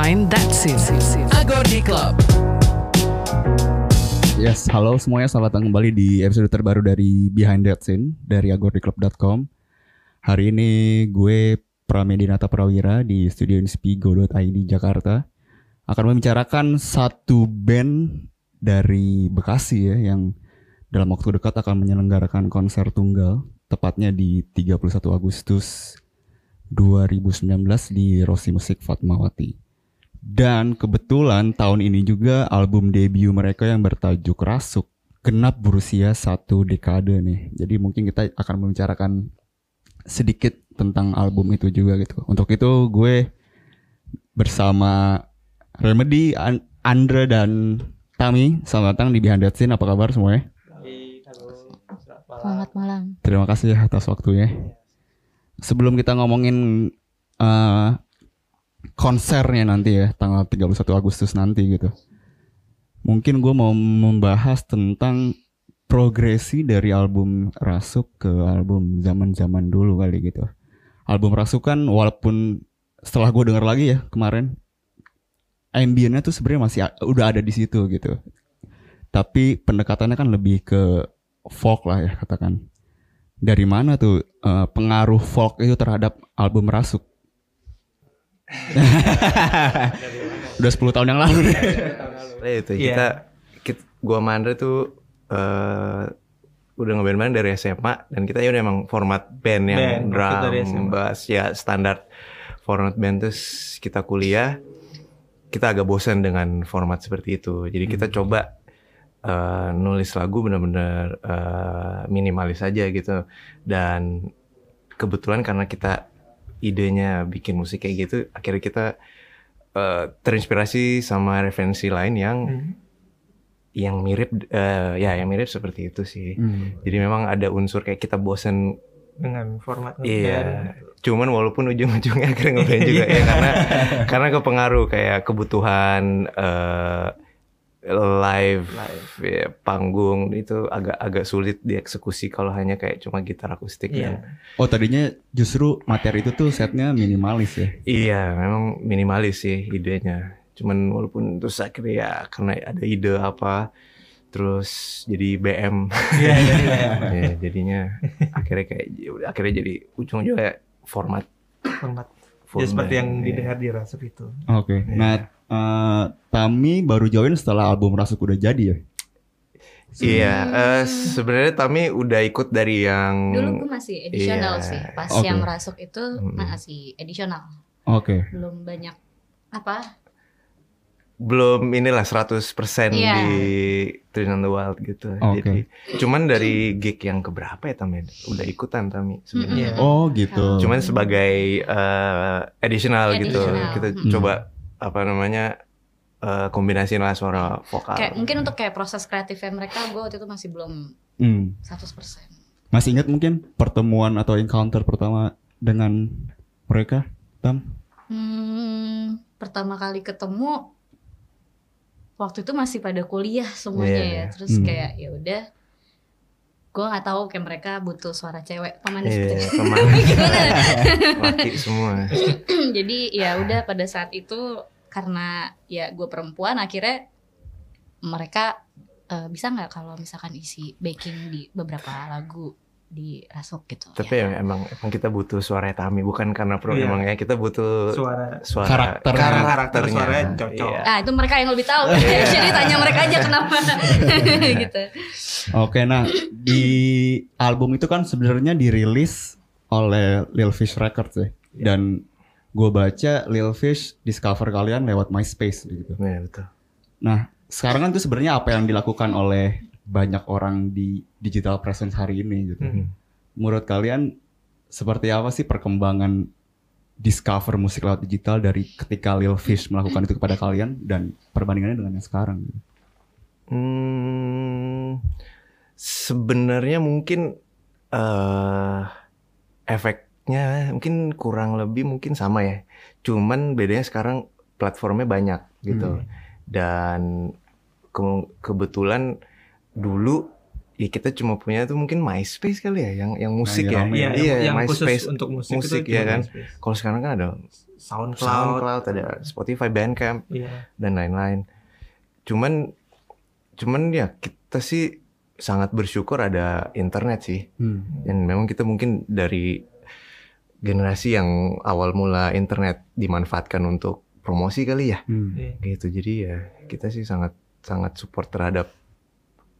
behind that scene. Agordi Club. Yes, halo semuanya, selamat datang kembali di episode terbaru dari Behind That Scene dari agordiclub.com. Hari ini gue Pramedinata Prawira di studio inspigo.id Jakarta akan membicarakan satu band dari Bekasi ya yang dalam waktu dekat akan menyelenggarakan konser tunggal tepatnya di 31 Agustus 2019 di Rossi Musik Fatmawati. Dan kebetulan tahun ini juga album debut mereka yang bertajuk Rasuk genap berusia satu dekade nih. Jadi mungkin kita akan membicarakan sedikit tentang album itu juga gitu. Untuk itu gue bersama Remedy, An Andra dan Tami. Selamat datang di Behind That Scene. Apa kabar semuanya? Selamat malam. Terima kasih ya atas waktunya. Sebelum kita ngomongin uh, konsernya nanti ya tanggal 31 Agustus nanti gitu. Mungkin gue mau membahas tentang progresi dari album Rasuk ke album zaman-zaman dulu kali gitu. Album Rasuk kan walaupun setelah gue denger lagi ya kemarin ambientnya tuh sebenarnya masih udah ada di situ gitu. Tapi pendekatannya kan lebih ke folk lah ya katakan. Dari mana tuh uh, pengaruh folk itu terhadap album Rasuk? Udah 10 tahun yang lalu deh. Ya itu yeah. kita, kita gua Mandra tuh uh, udah ngeband-band dari SMA dan kita ya udah emang format band yang band, drum, bass ya standar format band terus kita kuliah kita agak bosan dengan format seperti itu. Jadi kita hmm. coba uh, nulis lagu benar-benar uh, minimalis aja gitu dan kebetulan karena kita idenya bikin musik kayak gitu akhirnya kita uh, terinspirasi sama referensi lain yang hmm. yang mirip uh, ya yang mirip seperti itu sih hmm. jadi memang ada unsur kayak kita bosen dengan format iya cuman walaupun ujung-ujungnya akhirnya ngeband juga ya karena karena kepengaruh kayak kebutuhan uh, live, live. Ya, panggung itu agak agak sulit dieksekusi kalau hanya kayak cuma gitar akustik yeah. ya. Oh tadinya justru materi itu tuh setnya minimalis ya? Iya memang minimalis sih idenya. Cuman walaupun terus akhirnya ya karena ada ide apa terus jadi BM. Iya jadi BM. ya, jadinya akhirnya kayak akhirnya jadi ujung juga format. Format. Ya seperti yang didengar di Rasuk itu. Oke. Okay. Ya. Nah uh, Tami baru join setelah album Rasuk udah jadi ya? Iya, uh, sebenarnya Tami udah ikut dari yang dulu gue masih edisional yeah. sih, pas okay. yang Rasuk itu hmm. masih edisional. Oke. Okay. Belum banyak apa? Belum inilah 100% yeah. di Train on the Wild gitu. Okay. Jadi cuman dari gig yang keberapa ya Tami? Udah ikutan Tami sebenarnya. Mm -hmm. Oh gitu. Cuman sebagai uh, additional, gitu. Kita mm. coba apa namanya uh, kombinasiin lah suara vokal. Kayak mungkin untuk kayak proses kreatifnya mereka gue waktu itu masih belum hmm. 100%. Masih ingat mungkin pertemuan atau encounter pertama dengan mereka, Tam? Hmm, pertama kali ketemu waktu itu masih pada kuliah semuanya yeah. ya. Terus hmm. kayak ya udah gue nggak tahu kayak mereka butuh suara cewek pemanis yeah, gitu. pemanis laki semua jadi ya udah pada saat itu karena ya gue perempuan akhirnya mereka uh, bisa nggak kalau misalkan isi backing di beberapa lagu di rasuk gitu. Tapi ya. emang emang kita butuh suara Tami bukan karena pro yeah. emang ya kita butuh suara suara karakter karakternya, karakternya. suaranya cocok. Iya. Ah itu mereka yang lebih tahu. Iya. Jadi tanya mereka aja kenapa gitu. Oke, nah di album itu kan sebenarnya dirilis oleh Lil Fish Records ya. Yeah. Dan gue baca Lil Fish discover kalian lewat MySpace gitu. Iya, betul. Nah, sekarang kan tuh sebenarnya apa yang dilakukan oleh banyak orang di digital presence hari ini gitu. Hmm. Menurut kalian seperti apa sih perkembangan discover musik lewat digital dari ketika Lil Fish melakukan itu kepada kalian dan perbandingannya dengan yang sekarang? Hmm, sebenarnya mungkin uh, efeknya mungkin kurang lebih mungkin sama ya. Cuman bedanya sekarang platformnya banyak gitu. Hmm. Dan ke kebetulan dulu ya kita cuma punya tuh mungkin MySpace kali ya yang yang musik Nah, ya. Iya, iya, yang, yang khusus MySpace untuk musik, musik itu ya kan. Kalau sekarang kan ada SoundCloud. SoundCloud, ada Spotify, Bandcamp Iya. dan lain-lain. Cuman cuman ya kita sih sangat bersyukur ada internet sih. Hmm. Dan memang kita mungkin dari generasi yang awal mula internet dimanfaatkan untuk promosi kali ya. Hmm. Iya. Gitu. Jadi ya kita sih sangat sangat support terhadap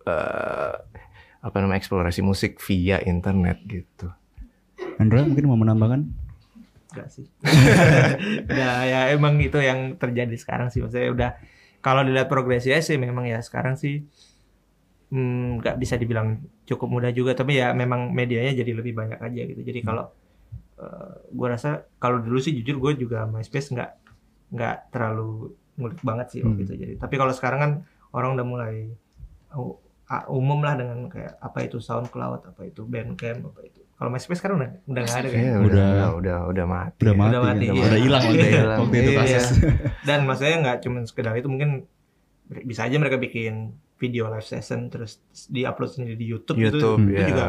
eh apa namanya eksplorasi musik via internet gitu. Andra mungkin mau menambahkan? Enggak sih. udah ya emang itu yang terjadi sekarang sih maksudnya udah kalau dilihat progresinya sih memang ya sekarang sih hmm, nggak bisa dibilang cukup mudah juga tapi ya memang medianya jadi lebih banyak aja gitu. Jadi kalau eh, gua rasa kalau dulu sih jujur gue juga MySpace nggak nggak terlalu ngulik banget sih waktu Hmm. itu jadi. Tapi kalau sekarang kan orang udah mulai umum lah dengan kayak apa itu SoundCloud, apa itu Bandcamp, apa itu. Kalau MySpace sekarang udah udah nggak ada kan. Kayaknya Udah- udah udah udah mati. Udah ya. mati, Udah mati, iya. udah hilang waktu Udah itu, hilang. waktu itu Iya. kasus. Dan maksudnya nggak cuma sekedar itu mungkin bisa aja mereka bikin video live session terus di-upload sendiri di YouTube, YouTube gitu. ya. Itu juga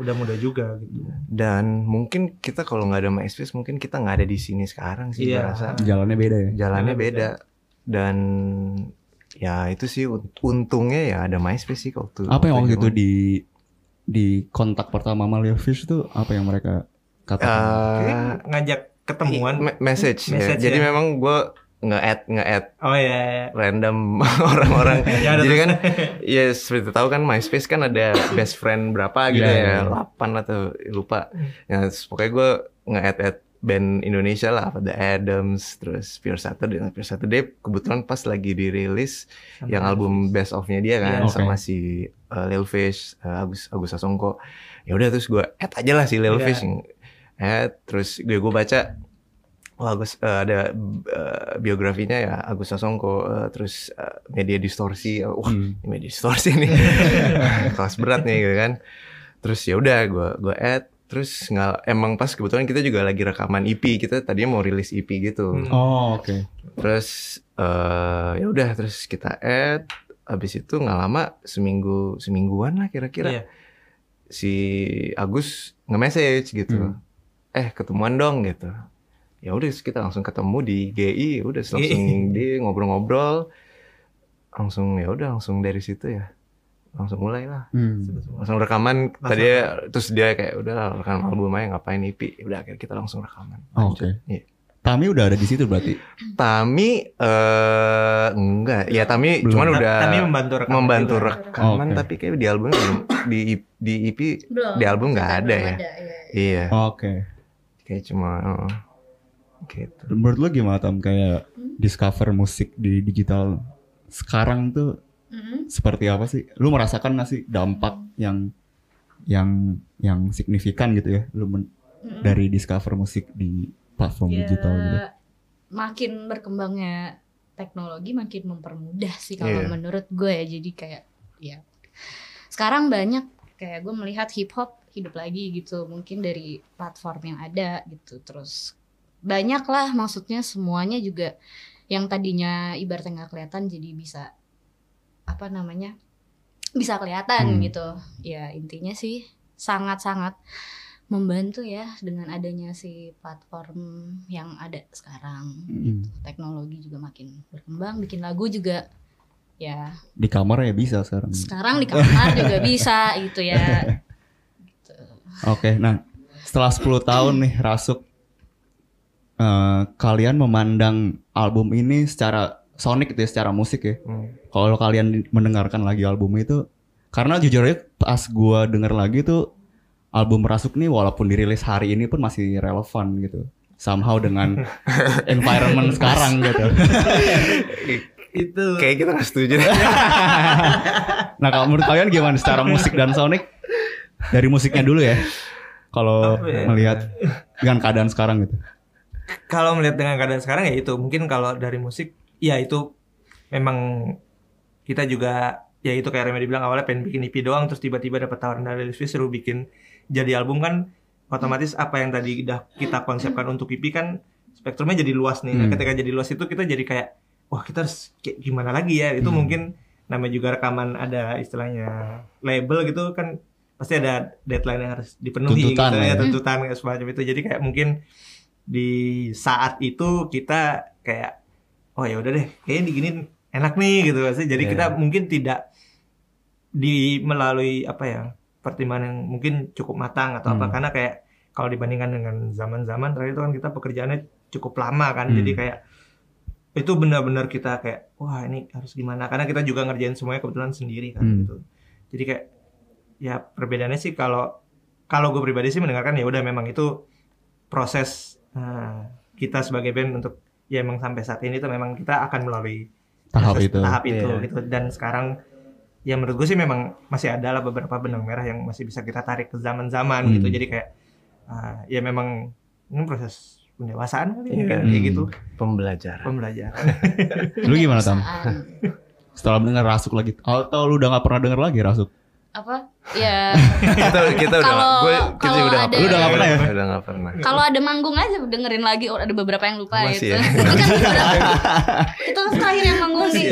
udah mudah juga gitu. Dan mungkin kita kalau nggak ada MySpace mungkin kita nggak ada di sini sekarang sih Iya. gua rasa. Jalannya beda ya. Jalannya beda. Dan ya itu sih un- untungnya ya ada MySpace sih waktu Apa yang waktu itu di di kontak pertama Leo Fish tuh apa yang mereka katakan? Eh, ngajak ketemuan. me- message, ya. Message, Jadi ya. memang gue nge-add nge-add Oh ya. random orang-orang. Ya, ada Jadi kan ya seperti tahu kan MySpace kan ada best friend berapa gitu Iya, iya. ya, 8 atau lupa. Ya pokoknya gue nge-add-add band Indonesia lah, The Adams, terus Pure Saturday. Nah, Pure Saturday kebetulan pas lagi dirilis yang album best of-nya dia kan Iya. Oke. sama si uh, Lil Fish, uh, Agus Agus Sasongko. Ya udah terus gue add aja lah si Lil Iya. Fish add terus gue gue baca Wah, Agus uh, ada uh, biografinya ya Agus Sasongko uh, terus uh, media distorsi uh, wah Hmm. media distorsi nih kelas berat nih gitu kan terus ya udah gue gue add terus nggak emang pas kebetulan kita juga lagi rekaman EP kita tadinya mau rilis EP gitu Hmm. Oh, oke. terus eh ya udah terus kita add habis itu nggak lama seminggu semingguan lah kira-kira Iya. si Agus nge-message gitu Hmm. eh ketemuan dong gitu ya udah kita langsung ketemu di GI udah langsung di ngobrol-ngobrol langsung ya udah langsung dari situ ya langsung mulai lah Hmm. langsung rekaman Langsung. tadi terus dia kayak udah rekaman album aja ngapain EP udah akhirnya kita langsung rekaman Oh, oke. Iya. Tami udah ada di situ berarti. Tami eh enggak ya Tami Belum. cuman udah Kami membantu rekaman membantu juga. rekaman Oke. tapi kayak di album belum di di EP Belum. di album nggak Kita ada belum ya iya. Oke. kayak cuma oh, gitu Menurut lu gimana Tam kayak discover musik di digital sekarang tuh Mm-mm. seperti apa sih? Lu merasakan gak sih dampak yang yang yang signifikan gitu ya? Lu men- Mm-mm. dari discover musik di platform Ya, digital gitu. makin berkembangnya teknologi makin mempermudah sih kalau Iya. menurut gue ya jadi kayak ya sekarang banyak kayak gue melihat hip hop hidup lagi gitu mungkin dari platform yang ada gitu terus banyak lah maksudnya semuanya juga yang tadinya ibaratnya nggak kelihatan jadi bisa apa namanya bisa kelihatan Hmm. gitu ya intinya sih sangat-sangat membantu ya dengan adanya si platform yang ada sekarang Hmm. teknologi juga makin berkembang bikin lagu juga ya Di kamar ya bisa sekarang. sekarang di kamar juga bisa gitu ya gitu. Oke, nah setelah 10 tahun nih Rasuk eh, kalian memandang album ini secara sonik gitu ya, secara musik ya. Hmm. Kalau kalian mendengarkan lagi album itu karena jujur aja pas gua denger lagi tuh album Rasuk nih walaupun dirilis hari ini pun masih relevan gitu. Somehow dengan environment sekarang gitu. Itu kayak kita nggak setuju. Nah, kalau menurut kalian gimana secara musik dan sonik? Dari musiknya dulu ya. Kalau ya? melihat dengan keadaan sekarang gitu. Kalau melihat dengan keadaan sekarang ya itu mungkin kalau dari musik ya itu memang kita juga ya itu kayak Remedy bilang awalnya pengen bikin EP doang terus tiba-tiba dapat tawaran dari Lil suruh bikin jadi album kan otomatis apa yang tadi udah kita konsepkan untuk EP kan spektrumnya jadi luas nih. Nah, Hmm. ketika jadi luas itu kita jadi kayak wah kita harus kayak gimana lagi ya? Itu Hmm. mungkin namanya juga rekaman ada istilahnya label gitu kan pasti ada deadline yang harus dipenuhi Tuntutan gitu ya. ya tuntutan kayak semacam itu jadi kayak mungkin di saat itu kita kayak oh ya udah deh kayaknya diginin enak nih gitu Maksudnya jadi Iya. kita mungkin tidak di melalui apa ya pertimbangan yang mungkin cukup matang atau apa Hmm. karena kayak kalau dibandingkan dengan zaman-zaman terakhir itu kan kita pekerjaannya cukup lama kan Hmm. jadi kayak itu benar-benar kita kayak wah ini harus gimana karena kita juga ngerjain semuanya kebetulan sendiri kan Hmm. gitu jadi kayak ya perbedaannya sih kalau kalau gue pribadi sih mendengarkan ya udah memang itu proses eh, kita sebagai band untuk ya emang sampai saat ini tuh memang kita akan melalui Tahap itu. tahap itu Iya. gitu dan sekarang ya menurut gue sih memang masih ada lah beberapa benang merah yang masih bisa kita tarik ke zaman-zaman Hmm. gitu jadi kayak ah, ya memang ini proses pendewasaan kali ya Iya. kayak Hmm. gitu Pembelajaran. pembelajaran Lu gimana, Tam? Setelah mendengar Rasuk lagi, atau lu udah gak pernah denger lagi Rasuk? Apa ya kita kita udah Kalau- gue kita kalau udah ada- Lu udah nggak pernah ya? Udah nggak pernah. kalau ada manggung aja dengerin lagi oh, ada beberapa yang lupa Masih gitu ya? Itu kan udah- kita kan terakhir yang manggung di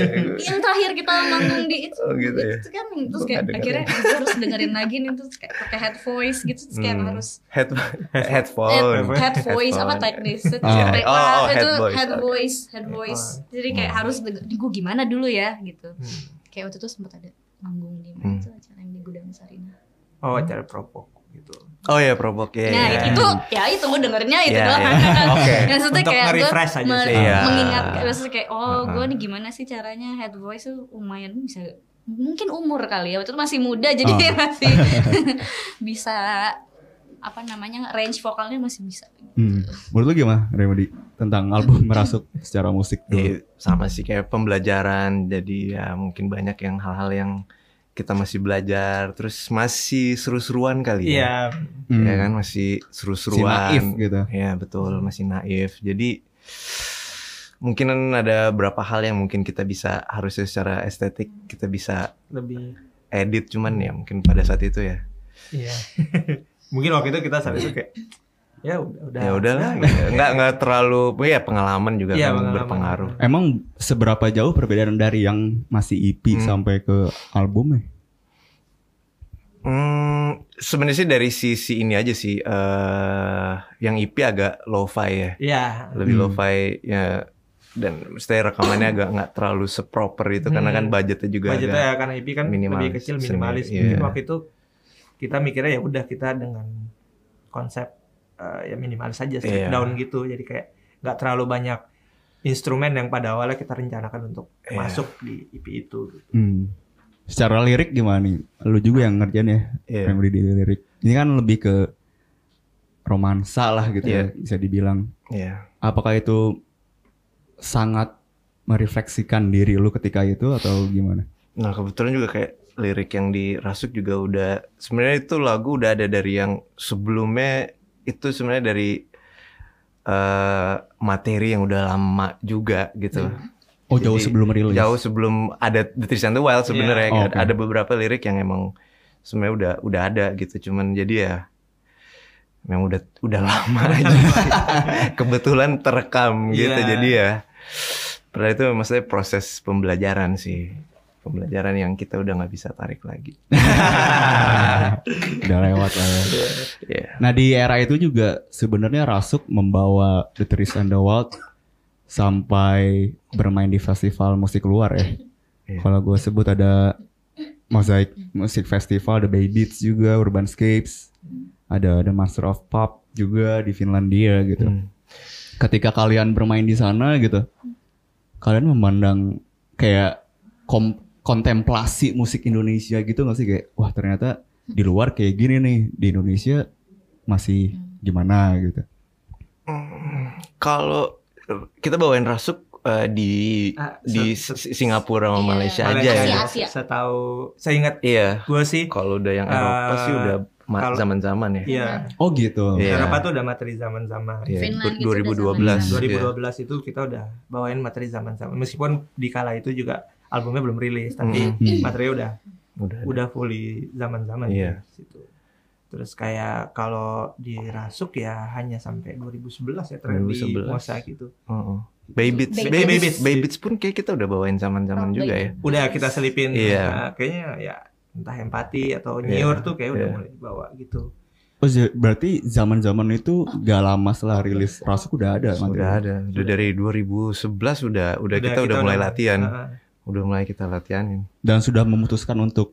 yang terakhir kita manggung di itu, Oh, gitu ya? itu kan terus kayak nggak akhirnya harus dengerin lagi nih terus kayak pakai head voice gitu terus kayak Hmm. harus Head head, headphone. head voice apa teknis itu Oh. sampai, Oh, oh, head itu voice. head voice head voice jadi kayak Hmm. harus denger gue gimana dulu ya gitu Hmm. kayak waktu itu sempat ada manggung di Hmm. mana tuh acara yang di gudang Sarina oh acara propok gitu Oh ya probok ya. Nah ya. itu ya itu gue dengernya itu Iya, doang. iya. Oke. Maksudnya Untuk kayak gue nge-refresh aja sih. Iya. mengingat maksudnya kayak oh Uh-uh. gue nih gimana sih caranya head voice tuh lumayan bisa mungkin umur kali ya waktu itu masih muda jadi Oh. masih bisa apa namanya range vokalnya masih bisa. Hmm. Menurut lu gimana, Remedy? Tentang album Merasuk secara musik dulu? Iya, sama sih kayak pembelajaran. Jadi ya mungkin banyak yang hal-hal yang kita masih belajar. Terus masih seru-seruan kali ya. iya Hmm. Ya kan masih Si seru-seruan. naif gitu. Ya betul masih naif. Jadi mungkin ada beberapa hal yang mungkin kita bisa harusnya secara estetik kita bisa lebih edit cuman ya mungkin pada saat itu ya iya mungkin waktu itu kita saat itu kayak ya udah udah ya udahlah nggak nggak terlalu ya pengalaman juga Iya, kan pengalaman. berpengaruh Emang seberapa jauh perbedaan dari yang masih EP Hmm. sampai ke albumnya? Hmm, sebenarnya sih dari sisi ini aja sih eh yang EP agak lo-fi ya iya lebih Hmm. lo-fi ya dan mesti rekamannya agak nggak terlalu seproper itu karena kan Hmm. budgetnya juga budgetnya agak ya karena IP kan minimalis, lebih kecil minimalis iya. waktu itu kita mikirnya ya udah kita dengan konsep eh, ya minimalis saja strip Iya. down gitu jadi kayak nggak terlalu banyak instrumen yang pada awalnya kita rencanakan untuk Iya. masuk di EP itu gitu. Hmm. Secara lirik gimana nih? Lu juga yang ngerjain ya, Iya. Remedy di lirik. Ini kan lebih ke romansa lah gitu ya, Iya. bisa dibilang. Iya. Apakah itu sangat merefleksikan diri lu ketika itu atau gimana? Nah kebetulan juga kayak lirik yang di Rasuk juga udah sebenarnya itu lagu udah ada dari yang sebelumnya itu sebenarnya dari eh materi yang udah lama juga gitu. Oh jauh Jadi, sebelum rilis. Jauh sebelum ada The Trees and the Wild sebenarnya Iya. Oh, Ada- oke. ada beberapa lirik yang emang sebenarnya udah udah ada gitu cuman jadi ya memang udah udah lama aja. Kebetulan terekam gitu Iya. jadi ya pada itu maksudnya proses pembelajaran sih pembelajaran yang kita udah nggak bisa tarik lagi. Udah lewat lah ya. Iya. Nah di era itu juga sebenarnya Rasuk membawa The Trees and the Wild sampai bermain di festival musik luar ya. Iya. Kalau gue sebut ada Mosaic Music Festival, ada Bay Beats juga, Urbanscapes, ada ada Master of Pop juga di Finlandia gitu. Hmm. Ketika kalian bermain di sana gitu, kalian memandang kayak kom- kontemplasi musik Indonesia gitu gak sih kayak wah ternyata di luar kayak gini nih di Indonesia masih gimana gitu. Hmm, Kalau kita bawain Rasuk eh, di Ah, di se- se- S- Singapura sama Iya. Malaysia aja Malaysia, Asia, ya. Asia. Setahu saya ingat Iya. gue sih Kalau udah yang Eropa Eh, sih udah ma- kalau- zaman-zaman ya. iya Oh gitu. Iya. Eropa tuh udah materi zaman-zaman. Iya, Finland gitu 2012. udah iya. 2012 itu kita udah bawain materi zaman-zaman. Meskipun di kala itu juga albumnya belum rilis, tapi Hmm. materinya udah Udah. udah fully zaman-zaman Iya. di situ. Terus kayak kalau di Rasuk ya hanya sampai 2011 ya terakhir di 2011. Mosaic itu. Baby Beats, Baby Baby Beats. Beats, Baby Beats pun kayak kita udah bawain zaman-zaman Oh, juga ya. Baby. Udah kita selipin Iya. nah, kayaknya ya entah empati atau Iya, nyiur tuh kayak udah iya. mulai bawa gitu. Oh, berarti zaman-zaman itu gak lama setelah rilis Rasuk udah ada Sudah materi. ada. Udah dari 2011 udah udah kita udah mulai latihan. Heeh. Udah mulai kita latihanin. Dan sudah memutuskan untuk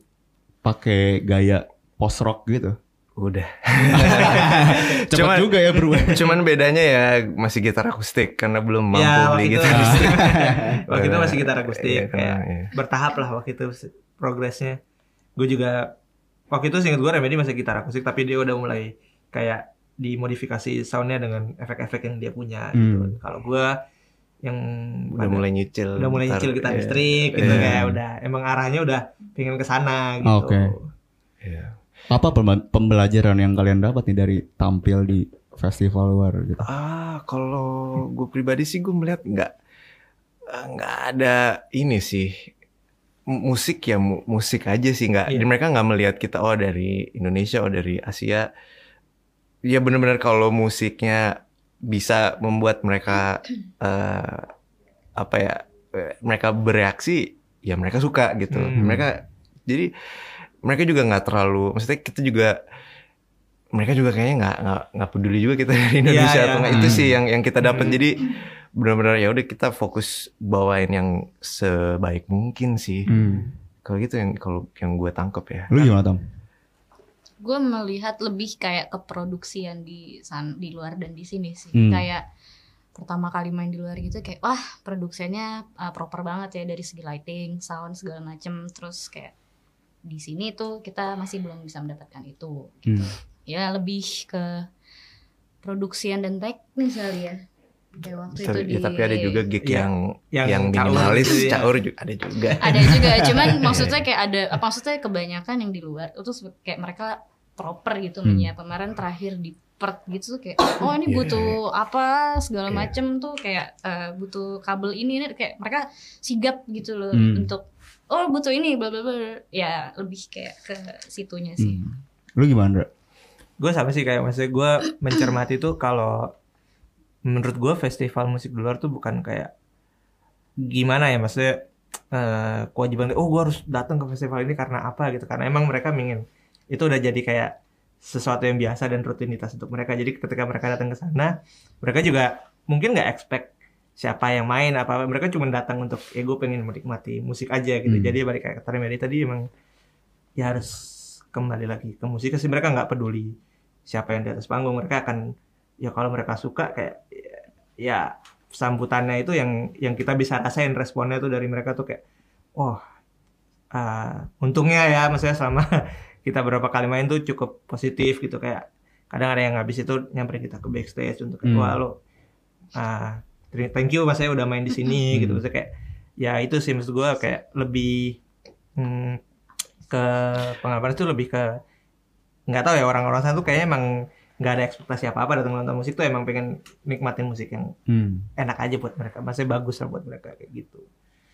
pakai gaya post rock gitu. Udah. Cepat Cuman- juga ya berubah. Cuman bedanya ya masih gitar akustik karena belum mampu Ya, beli itu, gitar akustik. waktu itu masih gitar akustik Iya, kayak karena, iya. bertahap lah waktu itu progresnya. Gue juga waktu itu seingat gue Remedy masih gitar akustik tapi dia udah mulai kayak dimodifikasi soundnya dengan efek-efek yang dia punya gitu. Hmm. Kalau gue yang udah pada- mulai nyicil. udah mulai nyicil gitar iya. listrik gitu Iya. kayak udah emang arahnya udah pengen ke sana gitu. Oke. Iya. Apa pemba- pembelajaran yang kalian dapat nih dari tampil di festival luar gitu? Ah, kalau gue pribadi sih gue melihat nggak eh, nggak ada ini sih musik ya mu- musik aja sih nggak Iya. mereka nggak melihat kita oh dari Indonesia oh dari Asia ya benar-benar kalau musiknya bisa membuat mereka eh, apa ya eh, mereka bereaksi ya mereka suka gitu Hmm. mereka jadi mereka juga nggak terlalu maksudnya kita juga mereka juga kayaknya nggak nggak nggak peduli juga kita dari Indonesia iya. atau nggak itu Hmm. sih yang yang kita dapat Hmm. jadi benar-benar ya udah kita fokus bawain yang sebaik mungkin sih Hmm. kalau gitu yang kalau yang gue tangkep ya Lu gimana Tom? Gue melihat lebih kayak keproduksian di san di luar dan di sini sih Hmm. kayak pertama kali main di luar gitu kayak wah produksinya uh, proper banget ya dari segi lighting sound segala macem terus kayak di sini tuh kita masih belum bisa mendapatkan itu Hmm. ya lebih ke produksian dan teknis kali ya kayak waktu itu tapi, di ya, tapi ada juga gig Iya. yang Yang yang, caur minimalis gitu ya. caur juga ada juga ada juga cuman maksudnya kayak ada apa maksudnya kebanyakan yang di luar itu kayak mereka proper gitu Hmm. menyiapkan kemarin terakhir di Perth gitu tuh kayak oh ini Iya. butuh apa segala Iya. macem tuh kayak eh, butuh kabel ini ini kayak mereka sigap gitu loh Hmm. untuk oh butuh ini bla bla bla ya lebih kayak ke situnya sih Hmm. Lu gimana? Gue sama sih kayak maksudnya gue mencermati tuh kalau menurut gue festival musik di luar tuh bukan kayak gimana ya maksudnya eh, kewajiban oh gue harus datang ke festival ini karena apa gitu karena emang mereka ingin itu udah jadi kayak sesuatu yang biasa dan rutinitas untuk mereka. Jadi ketika mereka datang ke sana mereka juga mungkin nggak expect siapa yang main apa apa. Mereka cuma datang untuk ya gue pengen menikmati musik aja gitu. Hmm. jadi balik kayak kata Remedy tadi emang ya harus kembali lagi ke musik. Sih mereka nggak peduli siapa yang di atas panggung. Mereka akan ya kalau mereka suka kayak ya, ya sambutannya itu yang yang kita bisa rasain responnya tuh dari mereka tuh kayak oh ah, untungnya ya maksudnya selama kita berapa kali main tuh cukup positif gitu kayak kadang ada yang habis itu nyamperin kita ke backstage untuk Hmm. wah lo ah thank you mas saya udah main di sini Hmm. gitu maksudnya kayak ya itu sih maksud gue kayak lebih hmm, ke pengalaman itu lebih ke nggak tahu ya orang-orang sana tuh kayaknya emang nggak ada ekspektasi apa apa datang nonton musik tuh emang pengen nikmatin musik yang Hmm. enak aja buat mereka masih bagus lah buat mereka kayak gitu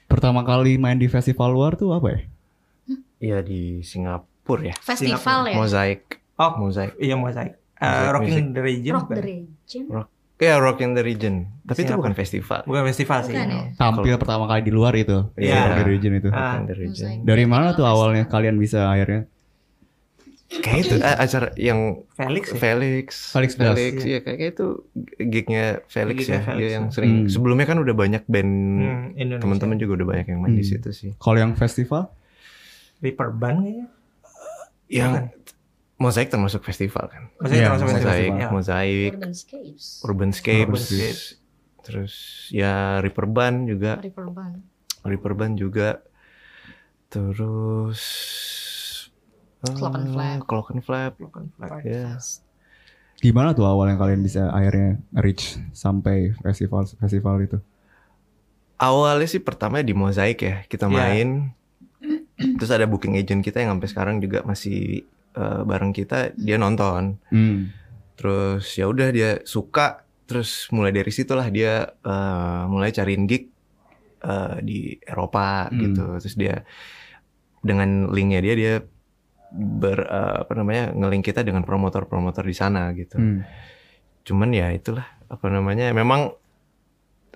Pertama kali main di festival luar tuh apa ya? Iya di Singapura ya festival ya mozaik oh mozaik iya mosaik Music, uh, Rocking music. the Region rock the region ya Rock in the Region tapi itu Singapura. bukan festival bukan festival sih Bukan ya? Tampil pertama kali di luar itu. Iya. Rock the Region itu. Ah. Rock in the Region. Dari mana tuh awalnya kalian bisa akhirnya? kayak itu ah, acara yang Felix ya? Felix Felix Blas. Iya. ya kayak kayak itu gignya Felix Gignya ya Felix, dia yang ya. sering Hmm. sebelumnya kan udah banyak band Hmm, Indonesia teman-teman juga udah banyak yang main di Hmm. situ sih Kalau yang festival? Reaper Band kayaknya yang mozaik termasuk festival kan? Maksudnya Iya, termasuk mosaik. festival. Mozaik ya. mozaik Urbanscapes Urbanscape Urbanscape. terus ya Reaper Band juga. Reaper Band. Juga. Terus Clock and eh, Flap. Clock and Flap. Bukan flag. ya Gimana tuh awalnya kalian bisa akhirnya reach sampai festival festival itu? awalnya sih pertama di mozaik ya kita Iya. main terus ada booking agent kita yang sampai sekarang juga masih eh, bareng kita dia nonton Hmm. terus ya udah dia suka terus mulai dari situlah dia eh, mulai cariin gig eh, di Eropa Hmm. gitu terus dia dengan linknya dia dia ber uh, apa namanya ngelink kita dengan promotor-promotor di sana gitu. Hmm. Cuman ya itulah apa namanya memang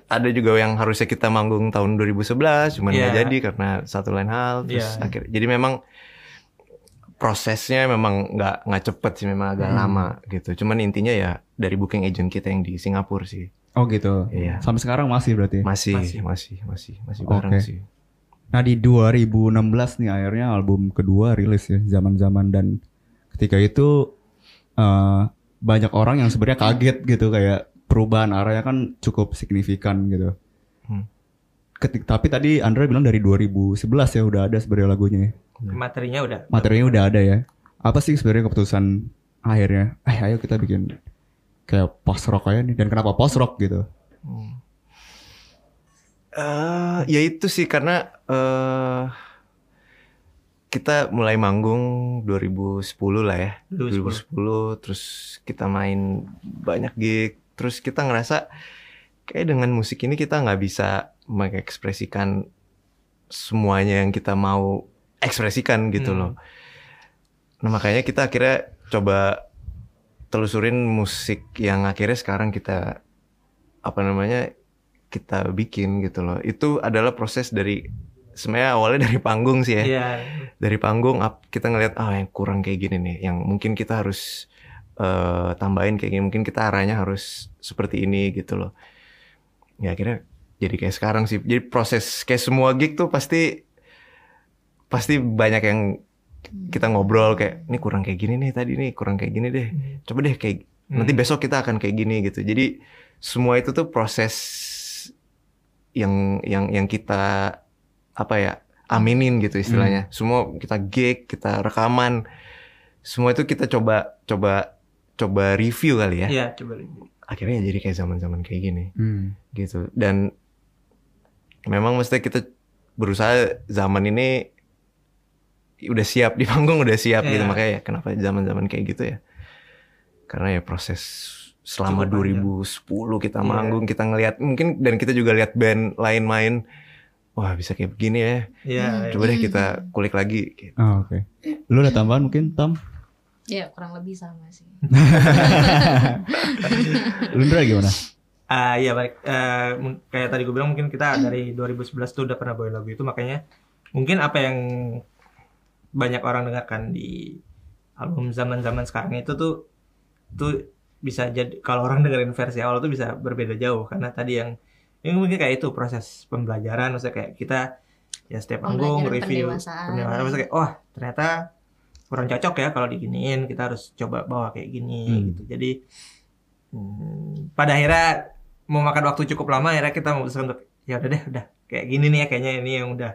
ada juga yang harusnya kita manggung tahun 2011 cuman nggak Iya. jadi karena satu lain hal terus Iya. akhir jadi memang prosesnya memang nggak nggak cepet sih memang agak Hmm. lama gitu cuman intinya ya dari booking agent kita yang di Singapura sih Oh gitu. Iya. Sampai sekarang masih berarti. masih Masih. masih masih masih Oke. bareng sih Nah di 2016 nih akhirnya album kedua rilis ya zaman-zaman dan ketika itu eh, banyak orang yang sebenarnya kaget gitu kayak perubahan arahnya kan cukup signifikan gitu. Hmm. Ketik, tapi tadi Andra bilang dari 2011 ya udah ada sebenarnya lagunya. ya. Materinya udah. Materinya udah ada ya. Apa sih sebenarnya keputusan akhirnya? Eh ayo kita bikin kayak post rock aja nih dan kenapa post rock gitu? eh ya itu sih karena eh kita mulai manggung 2010 lah ya. 2010 terus kita main banyak gig terus kita ngerasa kayak dengan musik ini kita nggak bisa mengekspresikan semuanya yang kita mau ekspresikan gitu Hmm. loh. Nah makanya kita akhirnya coba telusurin musik yang akhirnya sekarang kita apa namanya kita bikin gitu loh. Itu adalah proses dari sebenarnya awalnya dari panggung sih ya Iya. dari panggung kita ngelihat ah yang kurang kayak gini nih yang mungkin kita harus eh, tambahin kayak gini mungkin kita arahnya harus seperti ini gitu loh. Ya akhirnya jadi kayak sekarang sih. Jadi proses kayak semua gig tuh pasti pasti banyak yang kita ngobrol kayak ini kurang kayak gini nih tadi nih kurang kayak gini deh. Coba deh kayak nanti Hmm. besok kita akan kayak gini gitu. Jadi semua itu tuh proses yang yang yang kita apa ya aminin gitu istilahnya. Semua kita gig kita rekaman semua itu kita coba coba coba review kali ya Iya, coba lihat. akhirnya jadi kayak zaman zaman kayak gini Hmm. gitu dan memang mesti kita berusaha zaman ini udah siap di panggung udah siap gitu Iya. makanya ya kenapa zaman zaman kayak gitu ya karena ya proses selama Cukup panjang. 2010 kita Iya. manggung kita ngelihat mungkin dan kita juga lihat band lain main wah bisa kayak begini ya Iya. coba deh kita kulik lagi gitu. Oh, Oke. Lu ada tambahan mungkin Tam? Ya kurang lebih sama sih. Lu Indra gimana? Ah iya baik. Eh, mung- kayak tadi gue bilang mungkin kita dari 2011 tuh udah pernah bawain lagu itu makanya mungkin apa yang banyak orang dengarkan di album zaman-zaman sekarang itu tuh tuh bisa jadi kalau orang dengerin versi awal tuh bisa berbeda jauh karena tadi yang ini mungkin kayak itu proses pembelajaran maksudnya kayak kita ya setiap panggung review pendewasaan. pendewasaan maksudnya kayak wah ternyata kurang cocok ya kalau diginiin kita harus coba bawa kayak gini Hmm. gitu jadi hmm, pada akhirnya mau makan waktu cukup lama akhirnya kita memutuskan untuk ya udah deh udah kayak gini nih ya kayaknya ini yang udah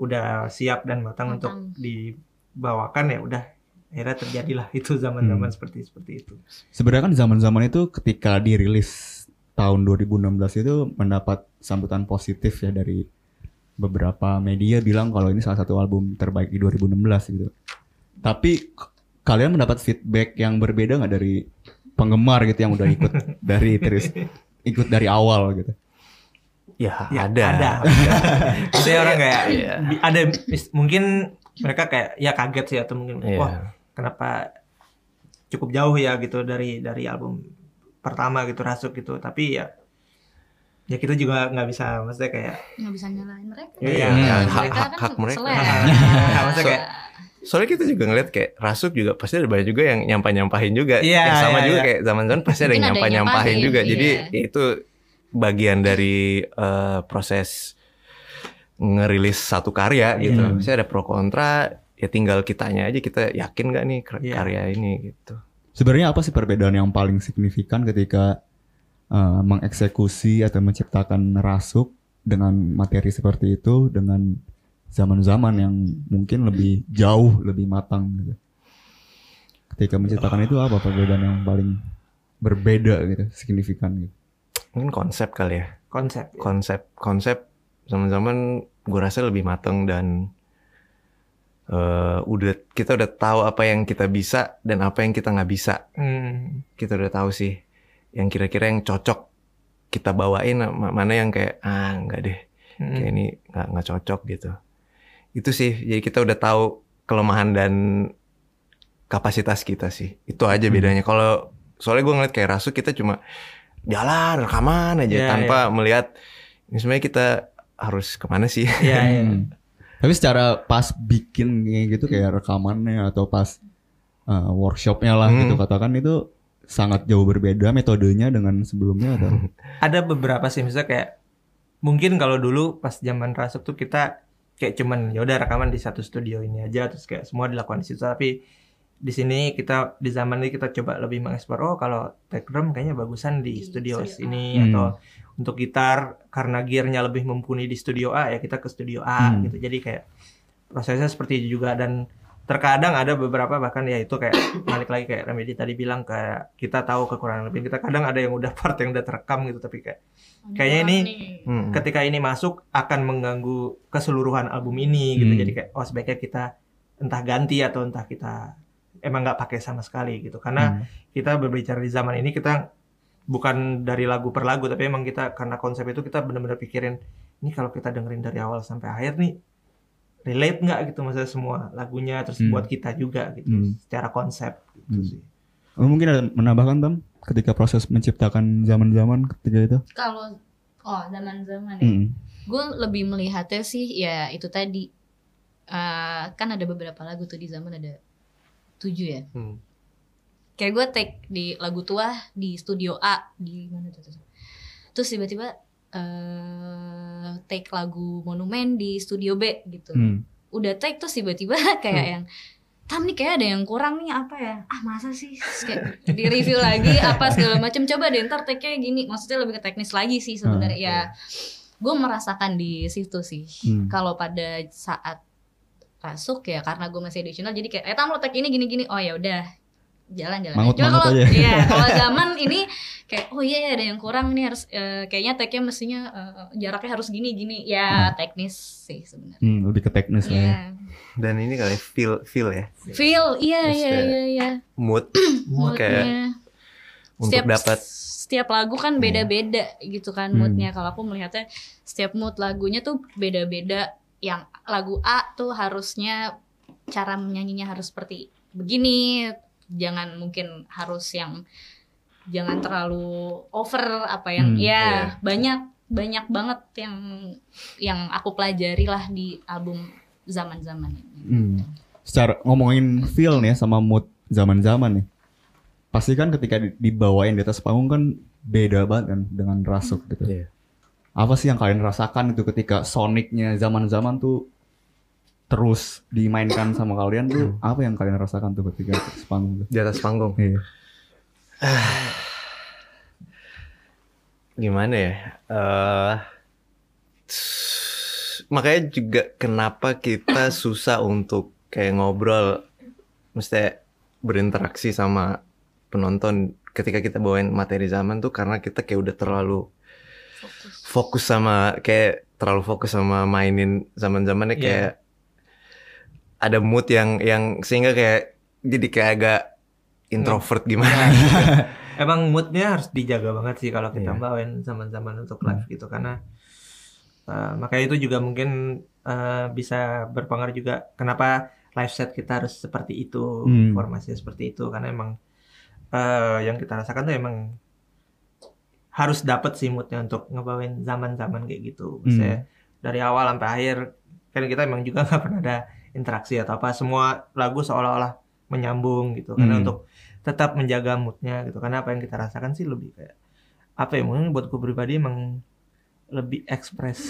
udah siap dan matang, untuk Matang. dibawakan ya udah akhirnya terjadilah itu zaman-zaman Hmm. seperti seperti itu Sebenarnya kan zaman-zaman itu ketika dirilis tahun 2016 itu mendapat sambutan positif ya dari beberapa media bilang kalau ini salah satu album terbaik di 2016 gitu. Tapi kalian mendapat feedback yang berbeda nggak dari penggemar gitu yang udah ikut dari terus ikut dari awal gitu. ya, ya ada ada saya orang kayak bi- ada mungkin mereka kayak ya kaget sih atau mungkin Iya. wah kenapa cukup jauh ya gitu dari dari album pertama gitu rasuk gitu tapi ya ya kita juga nggak bisa maksudnya kayak Nggak bisa nyalain mereka. Iya, Iya, iya. hak, Mereka hak, kan hak mereka. selera. maksudnya kayak Soalnya kita juga ngeliat kayak Rasuk juga pasti ada banyak juga yang nyampah-nyampahin juga. Iya, yang sama iya, juga iya. kayak zaman-zaman pasti ada yang Mungkin ada yang nyampah-nyampahin nyampahin, juga. Jadi iya. ya itu bagian dari eh, proses ngerilis satu karya gitu. Iya. Pasti ada pro kontra, ya tinggal kitanya aja kita yakin gak nih Iya. karya ini gitu. Sebenarnya apa sih perbedaan yang paling signifikan ketika uh, mengeksekusi atau menciptakan rasuk dengan materi seperti itu dengan zaman-zaman yang mungkin lebih jauh lebih matang gitu. Ketika menciptakan itu apa perbedaan yang paling berbeda gitu, signifikan gitu. Mungkin konsep kali ya. konsep Konsep konsep zaman-zaman gue rasa lebih mateng dan eh, udah kita udah tahu apa yang kita bisa dan apa yang kita nggak bisa. Hmm. kita udah tahu sih yang kira-kira yang cocok kita bawain ma- mana yang kayak ah nggak deh Hmm. kayak ini nggak nggak cocok gitu itu sih jadi kita udah tahu kelemahan dan kapasitas kita sih. Itu aja hmm. bedanya. Kalau soalnya gue ngeliat kayak Rasu kita cuma jalan rekaman aja yeah, tanpa yeah. melihat ini sebenarnya kita harus ke mana sih? Yeah, yeah. Hmm. Tapi secara pas bikin kayak gitu kayak rekamannya atau pas uh, workshopnya lah hmm. gitu katakan itu sangat jauh berbeda metodenya dengan sebelumnya atau? Ada beberapa sih misalnya kayak mungkin kalau dulu pas zaman rasuk tuh kita kayak cuman ya udah rekaman di satu studio ini aja terus kayak semua dilakukan di situ tapi di sini kita di zaman ini kita coba lebih mengeksplor oh kalau tech drum kayaknya bagusan di, studio, studio sini hmm. atau untuk gitar karena gearnya lebih mumpuni di studio A ya kita ke studio A hmm. gitu jadi kayak prosesnya seperti itu juga dan terkadang ada beberapa bahkan ya itu kayak balik lagi kayak Remedi tadi bilang kayak kita tahu kekurangan lebih kita kadang ada yang udah part yang udah terekam gitu tapi kayak kayaknya ini hmm. ketika ini masuk akan mengganggu keseluruhan album ini gitu hmm. jadi kayak oh sebaiknya kita entah ganti atau entah kita emang nggak pakai sama sekali gitu karena hmm. kita berbicara di zaman ini kita bukan dari lagu per lagu tapi emang kita karena konsep itu kita benar-benar pikirin ini kalau kita dengerin dari awal sampai akhir nih relate nggak gitu maksudnya semua lagunya terus hmm. buat kita juga gitu hmm. secara konsep gitu hmm. sih. Oh, mungkin ada menambahkan tam ketika proses menciptakan zaman-zaman ketika itu? Kalau oh zaman-zaman ya, hmm. gue lebih melihatnya sih ya itu tadi uh, kan ada beberapa lagu tuh di zaman ada tujuh ya hmm. kayak gue take di lagu tua di studio A di mana tuh, tuh. terus tiba-tiba uh, take lagu monumen di studio B gitu. Hmm. udah take terus tiba-tiba kayak hmm. yang tam nih kayak ada yang kurang nih apa ya? Ah masa sih? Kayak di review lagi apa segala macam coba deh ntar take kayak gini. Maksudnya lebih ke teknis lagi sih sebenarnya. hmm, ya gue merasakan di situ sih. Hmm. kalau pada saat masuk ya karena gue masih additional jadi kayak eh tamu tag ini gini gini. Oh ya udah jalan jalan mangut, cuma kalau ya kalau zaman ini kayak oh iya ya ada yang kurang nih harus uh, kayaknya tagnya mestinya uh, jaraknya harus gini gini ya hmm. teknis sih sebenarnya hmm, lebih ke teknis yeah. ya iya. dan ini kali feel feel ya feel iya iya iya iya mood mood kayak untuk dapat setiap lagu kan iya. beda-beda hmm. gitu kan moodnya hmm. kalau aku melihatnya setiap mood lagunya tuh beda-beda yang lagu A tuh harusnya cara menyanyinya harus seperti begini jangan mungkin harus yang jangan terlalu over apa yang hmm, ya yeah. banyak banyak banget yang yang aku pelajari lah di album zaman-zaman ini. Hmm. Secara ngomongin feel nih ya sama mood zaman-zaman nih. Pasti kan ketika dibawain di atas panggung kan beda banget kan dengan rasuk gitu. Yeah apa sih yang kalian rasakan itu ketika sonicnya zaman-zaman tuh terus dimainkan sama kalian tuh hmm. apa yang kalian rasakan tuh ketika di atas panggung di atas panggung iya. gimana ya uh, makanya juga kenapa kita susah untuk kayak ngobrol mesti berinteraksi sama penonton ketika kita bawain materi zaman tuh karena kita kayak udah terlalu fokus sama kayak terlalu fokus sama mainin zaman-zamannya yeah. kayak ada mood yang yang sehingga kayak jadi kayak agak introvert yeah. gimana. Emang moodnya harus dijaga banget sih kalau kita yeah. bawain zaman-zaman untuk live gitu karena uh, makanya itu juga mungkin uh, bisa berpengaruh juga kenapa live set kita harus seperti itu, hmm. formasinya seperti itu karena emang uh, yang kita rasakan tuh emang harus dapat sih moodnya untuk ngebawain zaman-zaman kayak gitu. Misalnya hmm. dari awal sampai akhir kan kita emang juga nggak pernah ada interaksi atau apa. Semua lagu seolah-olah menyambung gitu. Karena hmm. untuk tetap menjaga moodnya gitu. Karena apa yang kita rasakan sih lebih kayak apa ya mungkin buat gue pribadi emang lebih ekspres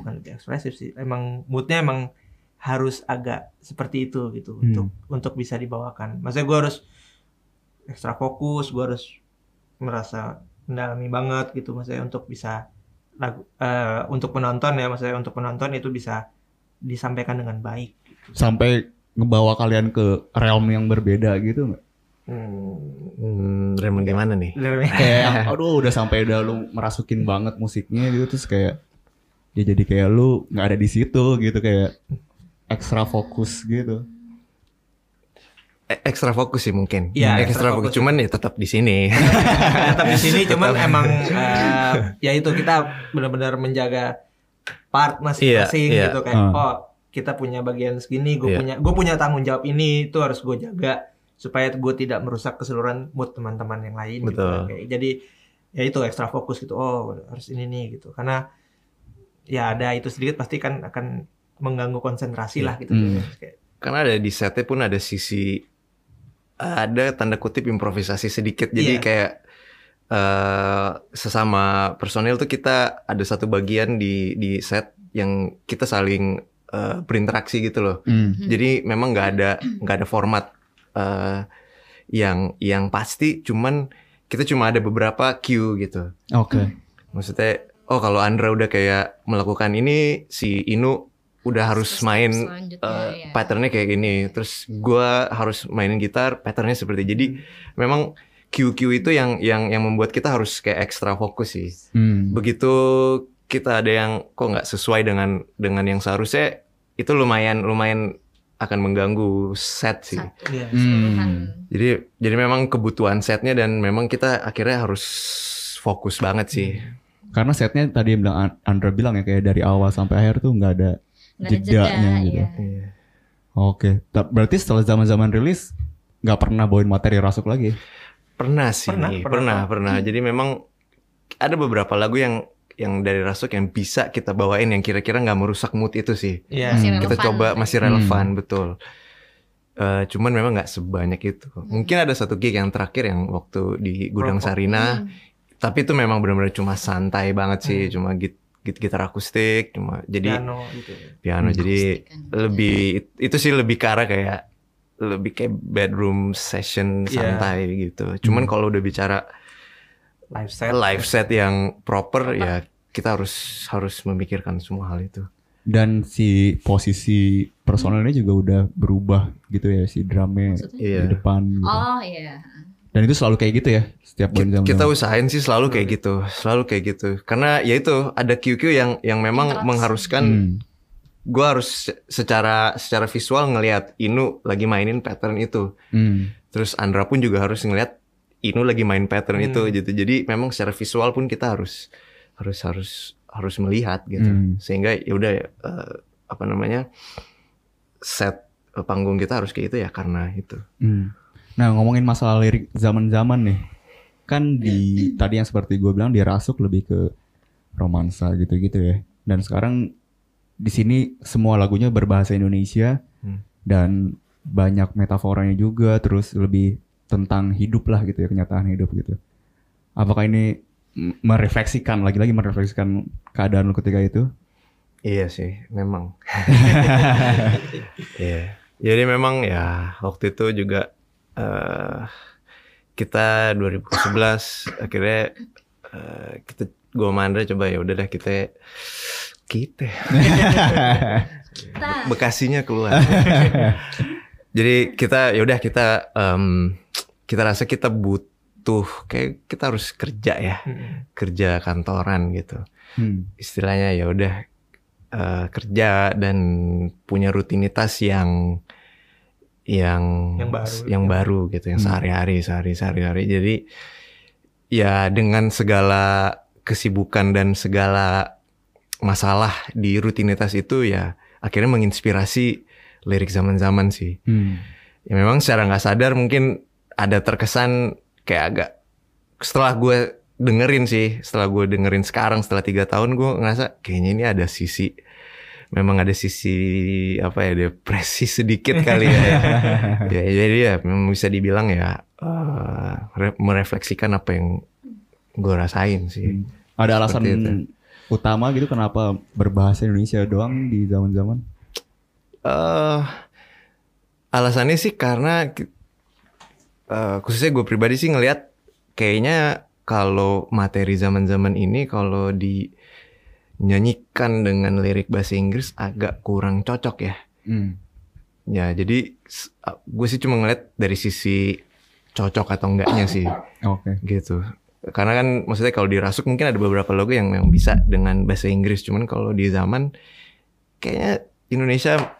bukan lebih ekspresif sih. Emang moodnya emang harus agak seperti itu gitu hmm. untuk untuk bisa dibawakan. Maksudnya gue harus ekstra fokus, gue harus merasa mendalami banget gitu maksudnya untuk bisa lagu uh, untuk penonton ya maksudnya untuk penonton itu bisa disampaikan dengan baik. Sampai ngebawa kalian ke realm yang berbeda gitu nggak? Hmm, hmm realm gimana nih? kayak aduh udah sampai udah lu merasukin banget musiknya gitu terus kayak ya jadi kayak lu nggak ada di situ gitu kayak ekstra fokus gitu. E, ekstra fokus sih mungkin. Iya, ekstra, fokus. fokus. Cuman ya tetap di sini. tetap di sini cuman tetap. emang uh, ya itu kita benar-benar menjaga part masing-masing iya, iya. gitu kayak uh. oh kita punya bagian segini, gue iya. punya gue punya tanggung jawab ini itu harus gue jaga supaya gue tidak merusak keseluruhan mood teman-teman yang lain gitu. Betul. Kayak, jadi ya itu ekstra fokus gitu. Oh, harus ini nih gitu. Karena ya ada itu sedikit pasti kan akan mengganggu konsentrasi lah gitu. Hmm. Kayak, Karena ada di setnya pun ada sisi ada tanda kutip improvisasi sedikit. Jadi Iya. kayak eh sesama personil tuh kita ada satu bagian di di set yang kita saling eh, berinteraksi gitu loh. Hmm. Jadi memang nggak ada nggak ada format eh yang yang pasti. Cuman kita cuma ada beberapa cue gitu. Oke. Maksudnya, oh kalau Andra udah kayak melakukan ini, si Inu udah harus main eh, ya. patternnya kayak gini. Terus gua harus mainin gitar, patternnya seperti. Jadi memang cue-cue itu yang yang yang membuat kita harus kayak ekstra fokus sih. Hmm. Begitu kita ada yang kok nggak sesuai dengan dengan yang seharusnya, itu lumayan lumayan akan mengganggu set sih. Satu Iya. keseluruhan. Jadi jadi memang kebutuhan setnya dan memang kita akhirnya harus fokus banget sih. Karena setnya tadi yang bilang Andra bilang ya kayak dari awal sampai akhir tuh nggak ada ada jedanya jeda, gitu. iya. Iya. Oke. Ta- Berarti setelah zaman-zaman rilis nggak pernah bawain materi rasuk lagi. Pernah sih, Pernah, pernah, pernah. pernah, Jadi memang ada beberapa lagu yang yang dari Rasuk yang bisa kita bawain yang kira-kira nggak merusak mood itu sih. Iya. Masih Hmm. Kita coba masih Hmm. relevan betul. Eh, cuman memang nggak sebanyak itu. Mungkin ada satu gig yang terakhir yang waktu di Gudang Rokok. Sarina, Hmm. tapi itu memang benar-benar cuma santai banget sih, cuma git, git gitar akustik, cuma jadi Piano gitu. piano Hmm. jadi Akustik kan. lebih itu sih lebih ke arah kayak lebih kayak bedroom session Iya. santai gitu. Cuman Hmm. kalau udah bicara Live set. live set yang proper ya kita harus harus memikirkan semua hal itu. Dan si posisi personelnya juga udah berubah gitu ya si drumnya Maksudnya? Iya. di depan gitu. Oh iya. Dan itu selalu kayak gitu ya setiap Ki- zaman Kita usahain sih selalu kayak gitu, selalu kayak gitu. Karena ya itu ada QQ yang yang memang Interaksi. mengharuskan Hmm. gua harus se- secara secara visual ngelihat Inu lagi mainin pattern itu. Hmm. Terus Andra pun juga harus ngelihat Inu lagi main pattern Hmm. itu gitu. Jadi memang secara visual pun kita harus harus harus harus melihat gitu. Hmm. Sehingga ya udah eh, apa namanya set eh, panggung kita harus kayak itu ya karena itu. Hmm. Nah ngomongin masalah lirik zaman-zaman nih, kan di Iya. tadi yang seperti gue bilang dia rasuk lebih ke romansa gitu-gitu ya. Dan sekarang di sini semua lagunya berbahasa Indonesia Hmm. dan banyak metaforanya juga, terus lebih tentang hidup lah gitu ya kenyataan hidup gitu. Apakah ini merefleksikan lagi-lagi merefleksikan keadaan lu ketika itu? Iya sih, memang. Iya. Jadi memang ya waktu itu juga eh kita 2011 akhirnya eh, kita gua sama Andra coba ya udahlah kita kita Kita Bekasinya keluar. Jadi kita ya udah kita em, kita rasa kita butuh kayak kita harus kerja ya, Hmm. kerja kantoran gitu. Hmm. istilahnya ya udah eh, kerja dan punya rutinitas yang yang Yang baru. yang baru gitu yang Hmm. sehari-hari sehari sehari-hari jadi ya dengan segala kesibukan dan segala masalah di rutinitas itu ya akhirnya menginspirasi lirik zaman-zaman sih Hmm. ya memang secara nggak sadar mungkin ada terkesan kayak agak setelah gue dengerin sih setelah gue dengerin sekarang setelah tiga tahun gue ngerasa kayaknya ini ada sisi memang ada sisi apa ya depresi sedikit kali ya ya jadi ya memang bisa dibilang ya re- merefleksikan apa yang gue rasain sih Hmm. Ada alasan itu. utama gitu kenapa berbahasa Indonesia doang di zaman-zaman? Eh alasannya sih karena eh, khususnya gue pribadi sih ngelihat kayaknya kalau materi zaman-zaman ini kalau dinyanyikan dengan lirik bahasa Inggris agak kurang cocok ya. Hmm. Ya jadi gue sih cuma ngeliat dari sisi cocok atau enggaknya sih Oke. gitu. Karena kan maksudnya kalau di Rasuk mungkin ada beberapa logo yang memang bisa dengan bahasa Inggris, cuman kalau di zaman kayaknya Indonesia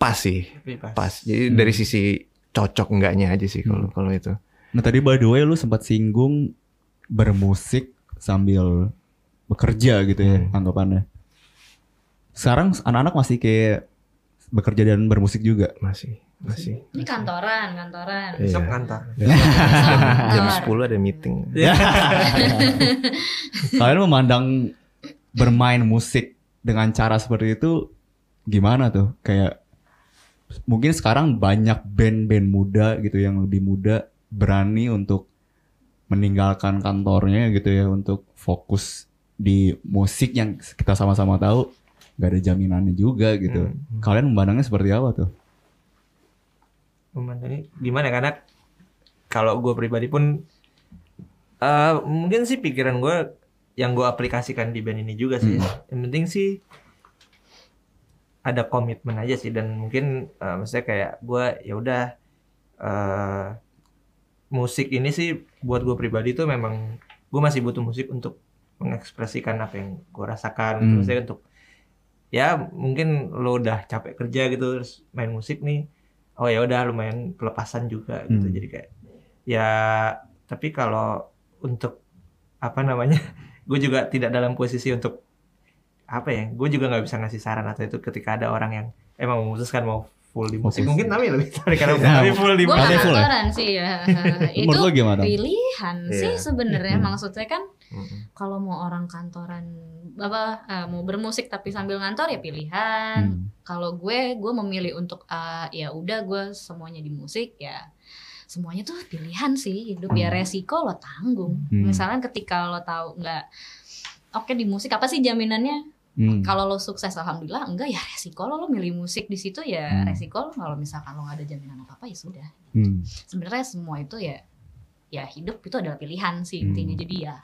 pas sih, Bebas. pas. Jadi dari sisi cocok enggaknya aja sih kalau kalau itu. Nah tadi by the way lu sempat singgung bermusik sambil bekerja gitu ya Hmm. anggapannya. Sekarang anak-anak masih kayak bekerja dan bermusik juga. Masih. masih. Ini kantoran, kantoran. Iya. Besok kantor. Jam Kantor. 10 ada meeting. Kalian memandang bermain musik dengan cara seperti itu gimana tuh? Kayak mungkin sekarang banyak band-band muda gitu yang lebih muda berani untuk meninggalkan kantornya gitu ya untuk fokus di musik yang kita sama-sama tahu gak ada jaminannya juga gitu. Hmm. Kalian memandangnya seperti apa tuh? Memandangnya gimana karena kalau gue pribadi pun eh mungkin sih pikiran gue yang gue aplikasikan di band ini juga sih. Yang penting sih ada komitmen aja sih dan mungkin eh, maksudnya kayak gue ya udah eh musik ini sih buat gue pribadi tuh memang gue masih butuh musik untuk mengekspresikan apa yang gue rasakan Hmm. maksudnya untuk ya mungkin lo udah capek kerja gitu terus main musik nih oh ya udah lumayan pelepasan juga gitu Hmm. jadi kayak ya tapi kalau untuk apa namanya gue juga tidak dalam posisi untuk apa ya gue juga nggak bisa ngasih saran atau itu ketika ada orang yang emang memutuskan mau full di musik mungkin Nami lebih tahu karena Ya, Nami full di Gue Ada gak full ya? kantoran sih ya. itu gimana? pilihan sih Iya. sebenarnya Hmm. maksudnya kan Mm-mm. kalau mau orang kantoran apa eh, mau bermusik tapi sambil ngantor ya pilihan. Hmm. Kalau gue gue memilih untuk eh, ya udah gue semuanya di musik ya semuanya tuh pilihan sih hidup ya Hmm. resiko lo tanggung. Hmm. Misalnya ketika lo tahu nggak oke di musik apa sih jaminannya? Hmm. Kalau lo sukses alhamdulillah enggak ya resiko lo lo milih musik di situ ya Hmm. resiko lo kalau misalkan lo nggak ada jaminan apa apa ya sudah Hmm. sebenarnya semua itu ya ya hidup itu adalah pilihan sih Hmm. intinya jadi ya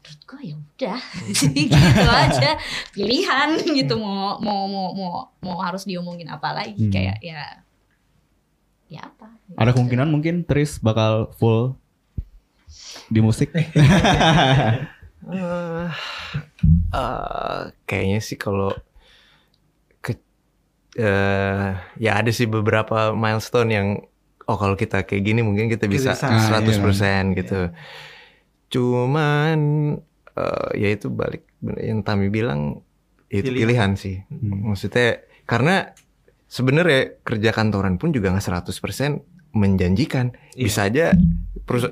menurut gue ya udah gitu aja pilihan gitu mau mau mau mau mau harus diomongin apa lagi Hmm. kayak ya ya apa Ada kemungkinan mungkin Tris bakal full di musik. Eh, kayaknya sih kalau ke eh, ya ada sih beberapa milestone yang oh kalau kita kayak gini mungkin kita bisa bisa. Ah, 100% gitu. Cuman eh, ya itu balik yang Tami bilang itu Pilihan. pilihan sih. Hmm. Maksudnya karena sebenarnya kerja kantoran pun juga nggak 100% menjanjikan. Iya. Bisa aja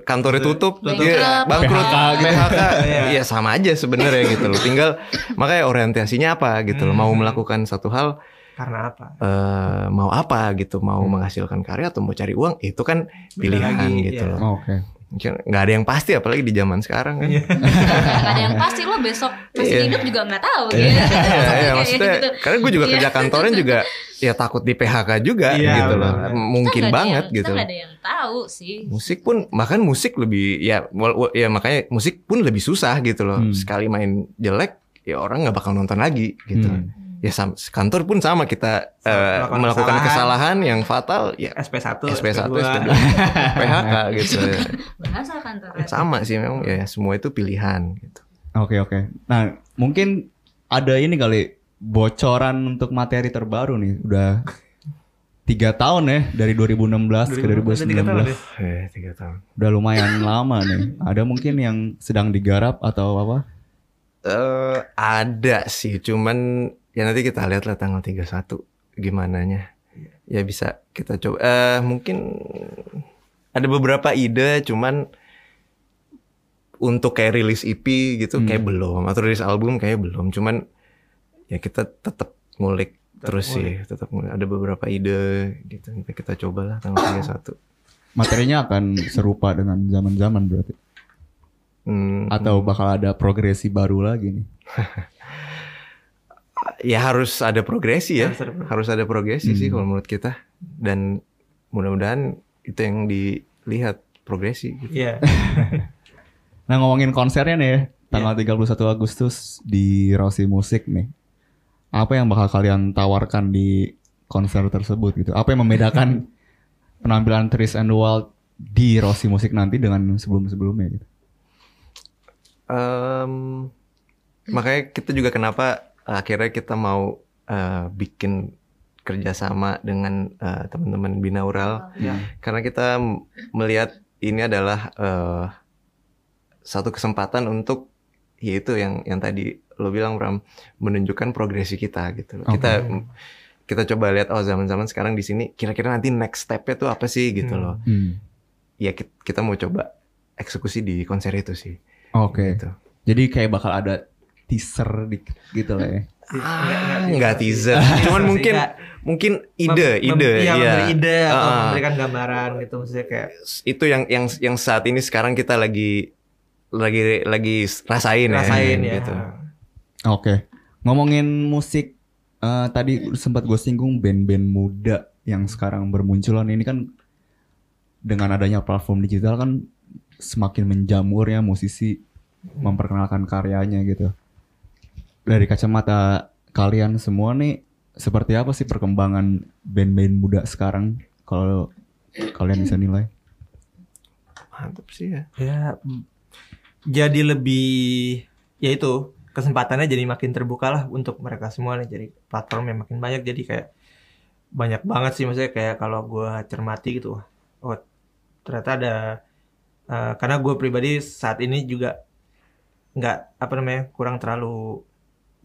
kantornya tutup, Tutup. dia Bangkrut. bangkrut, PHK. PHK, Iya. ya sama aja sebenarnya gitu loh. Tinggal makanya orientasinya apa gitu loh. Mau Hmm. melakukan satu hal karena apa eh, mau apa gitu, mau Hmm. menghasilkan karya atau mau cari uang itu kan pilihan lagi, gitu iya. loh. Oh, Oke. Nggak ada yang pasti apalagi di zaman sekarang kan. Iya. Gak ada yang pasti lo besok masih Iya. hidup juga nggak tahu Iya, gitu. iya, iya, Kayak maksudnya gitu. karena gue juga Iya. kerja kantoran juga ya takut di PHK juga Iya, gitu loh. Mungkin Kita nggak banget yang- gitu. Kita nggak ada yang tahu sih. Musik pun bahkan musik lebih ya ya makanya musik pun lebih susah gitu loh. Hmm. Sekali main jelek ya orang nggak bakal nonton lagi gitu. Hmm. Ya kantor pun sama kita eh, Melakukan melakukan kesalahan. kesalahan yang fatal ya SP1 SP1 SP2 SP2 PHK gitu. Bahasa kantor. Sama sih memang ya semua itu pilihan gitu. Oke oke. Nah mungkin ada ini kali bocoran untuk materi terbaru nih. Udah tiga tahun ya dari 2016 ke 2019. Ada tiga tahun 2019. ya? Eh, tiga tahun. Udah lumayan lama nih. Ada mungkin yang sedang digarap atau apa? eh ada sih, cuman ya nanti kita lihat lah tanggal 31 gimana nya. Ya bisa kita coba. Eh mungkin ada beberapa ide, cuman untuk kayak rilis EP gitu Hmm. kayak belum atau rilis album kayak belum. Cuman ya kita tetap ngulik terus sih, tetap ngulik. Ada beberapa ide gitu. Nanti kita coba lah tanggal 31. Materinya akan serupa dengan zaman-zaman berarti. Hmm, Atau bakal ada progresi baru lagi nih. ya harus ada progresi ya. Harus ada progresi. harus ada progresi sih Hmm. kalau menurut kita dan mudah-mudahan itu yang dilihat progresi gitu. Iya. Nah ngomongin konsernya nih ya, tanggal 31 Agustus di Rossi Musik nih. Apa yang bakal kalian tawarkan di konser tersebut gitu? Apa yang membedakan penampilan Tris and the Wild di Rossi Musik nanti dengan sebelum-sebelumnya gitu? Em, makanya kita juga kenapa akhirnya kita mau eh, bikin kerjasama dengan eh, teman-teman binaural Iya. karena kita melihat ini adalah eh, satu kesempatan untuk yaitu yang yang tadi lo bilang Bram menunjukkan progresi kita gitu. Oke. Kita kita coba lihat oh zaman-zaman sekarang di sini kira-kira nanti next stepnya tuh apa sih gitu Hmm. loh. Hmm. Ya kita, kita mau coba eksekusi di konser itu sih. Oke. Gitu. Jadi kayak bakal ada teaser dikit gitu lah ya. Ah, nggak teaser. Cuman Sih, mungkin mungkin ide, Mem- ide, iya, iya. memberi ide atau Ah. memberikan gambaran gitu maksudnya kayak Itu yang yang yang saat ini sekarang kita lagi lagi lagi rasain, rasain ya, ya. gitu. Oke. Ngomongin musik eh, tadi sempat gue singgung band-band muda yang sekarang bermunculan ini kan dengan adanya platform digital kan semakin menjamur ya musisi memperkenalkan karyanya gitu. Dari kacamata kalian semua nih seperti apa sih perkembangan band-band muda sekarang kalau kalian bisa nilai? Mantap sih ya. ya jadi lebih ya itu kesempatannya jadi makin terbuka lah untuk mereka semua nih jadi platform yang makin banyak jadi kayak banyak banget sih maksudnya kayak kalau gua cermati gitu oh ternyata ada eh, karena gue pribadi saat ini juga nggak apa namanya kurang terlalu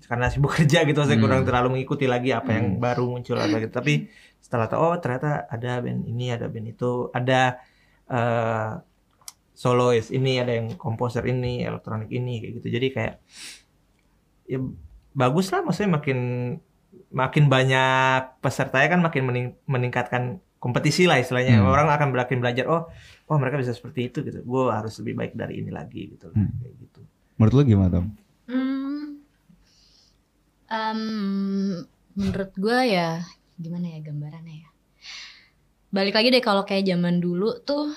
karena sibuk kerja gitu saya Hmm. kurang terlalu mengikuti lagi apa yang Hmm. baru muncul apa gitu tapi setelah tahu oh ternyata ada band ini ada band itu ada eh solois ini ada yang komposer ini elektronik ini kayak gitu jadi kayak ya bagus lah maksudnya makin makin banyak pesertanya kan makin mening- meningkatkan kompetisi lah istilahnya Hmm. orang akan makin belajar oh oh mereka bisa seperti itu gitu gue harus lebih baik dari ini lagi gitu lah Hmm. kayak gitu Menurut lu gimana Tom? Hmm, em, menurut gue ya gimana ya gambarannya ya. Balik lagi deh kalau kayak zaman dulu tuh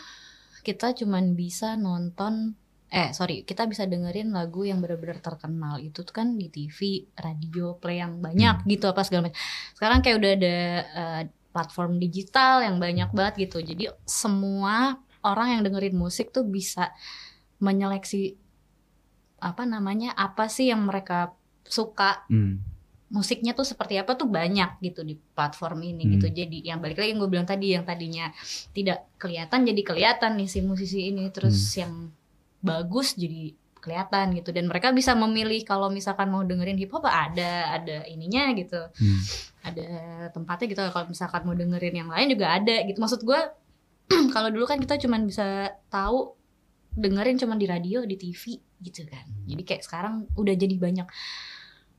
kita cuman bisa nonton eh sorry kita bisa dengerin lagu yang benar-benar terkenal itu tuh kan di TV, radio, play yang banyak gitu apa segala macam. Sekarang kayak udah ada eh, platform digital yang banyak banget gitu. Jadi semua orang yang dengerin musik tuh bisa menyeleksi apa namanya apa sih yang mereka suka Hmm. Musiknya tuh seperti apa tuh banyak gitu di platform ini Hmm. gitu. Jadi yang balik lagi yang gue bilang tadi yang tadinya tidak kelihatan jadi kelihatan nih si musisi ini. Terus Hmm. yang bagus jadi kelihatan gitu. Dan mereka bisa memilih kalau misalkan mau dengerin hip hop ada ada ininya gitu. Hmm. ada tempatnya gitu. Kalau misalkan mau dengerin yang lain juga ada gitu. Maksud gue kalau dulu kan kita cuman bisa tahu dengerin cuman di radio di TV gitu kan. Jadi kayak sekarang udah jadi banyak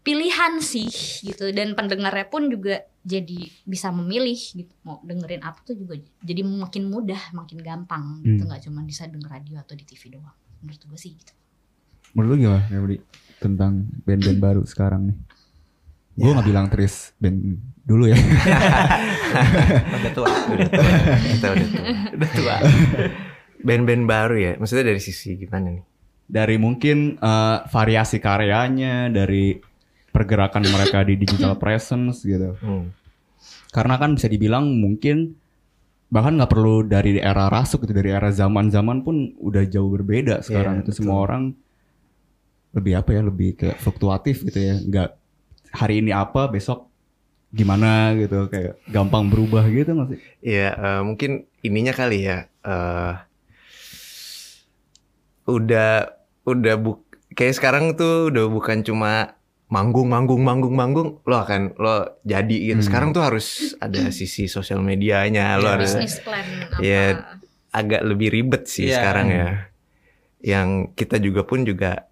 pilihan sih gitu dan pendengarnya pun juga jadi bisa memilih gitu mau dengerin apa tuh juga jadi makin mudah makin gampang gitu Hmm. nggak cuman bisa denger radio atau di TV doang menurut gue sih gitu Menurut lu gimana ya Budi? Tentang band-band baru sekarang nih Gue Ya. gak bilang Tris band dulu ya udah tua Udah tua. Kita udah tua. udah tua Band-band baru ya. Maksudnya dari sisi gimana nih? Dari mungkin eh, variasi karyanya Dari pergerakan mereka di digital presence gitu Hmm. Karena kan bisa dibilang mungkin Bahkan nggak perlu dari era rasuk gitu Dari era zaman-zaman pun udah jauh berbeda sekarang Iya, Itu semua betul. orang Lebih apa ya Lebih kayak fluktuatif gitu ya Nggak hari ini apa besok gimana gitu Kayak gampang berubah gitu nggak sih? Iya, eh, mungkin ininya kali ya. eh udah udah buk kayak sekarang tuh udah bukan cuma manggung manggung manggung manggung lo akan lo jadi gitu. Hmm. Sekarang tuh harus ada sisi sosial medianya, lo Iya, harus bisnis plan apa Iya. agak lebih ribet sih Iya. sekarang ya. Yang kita juga pun juga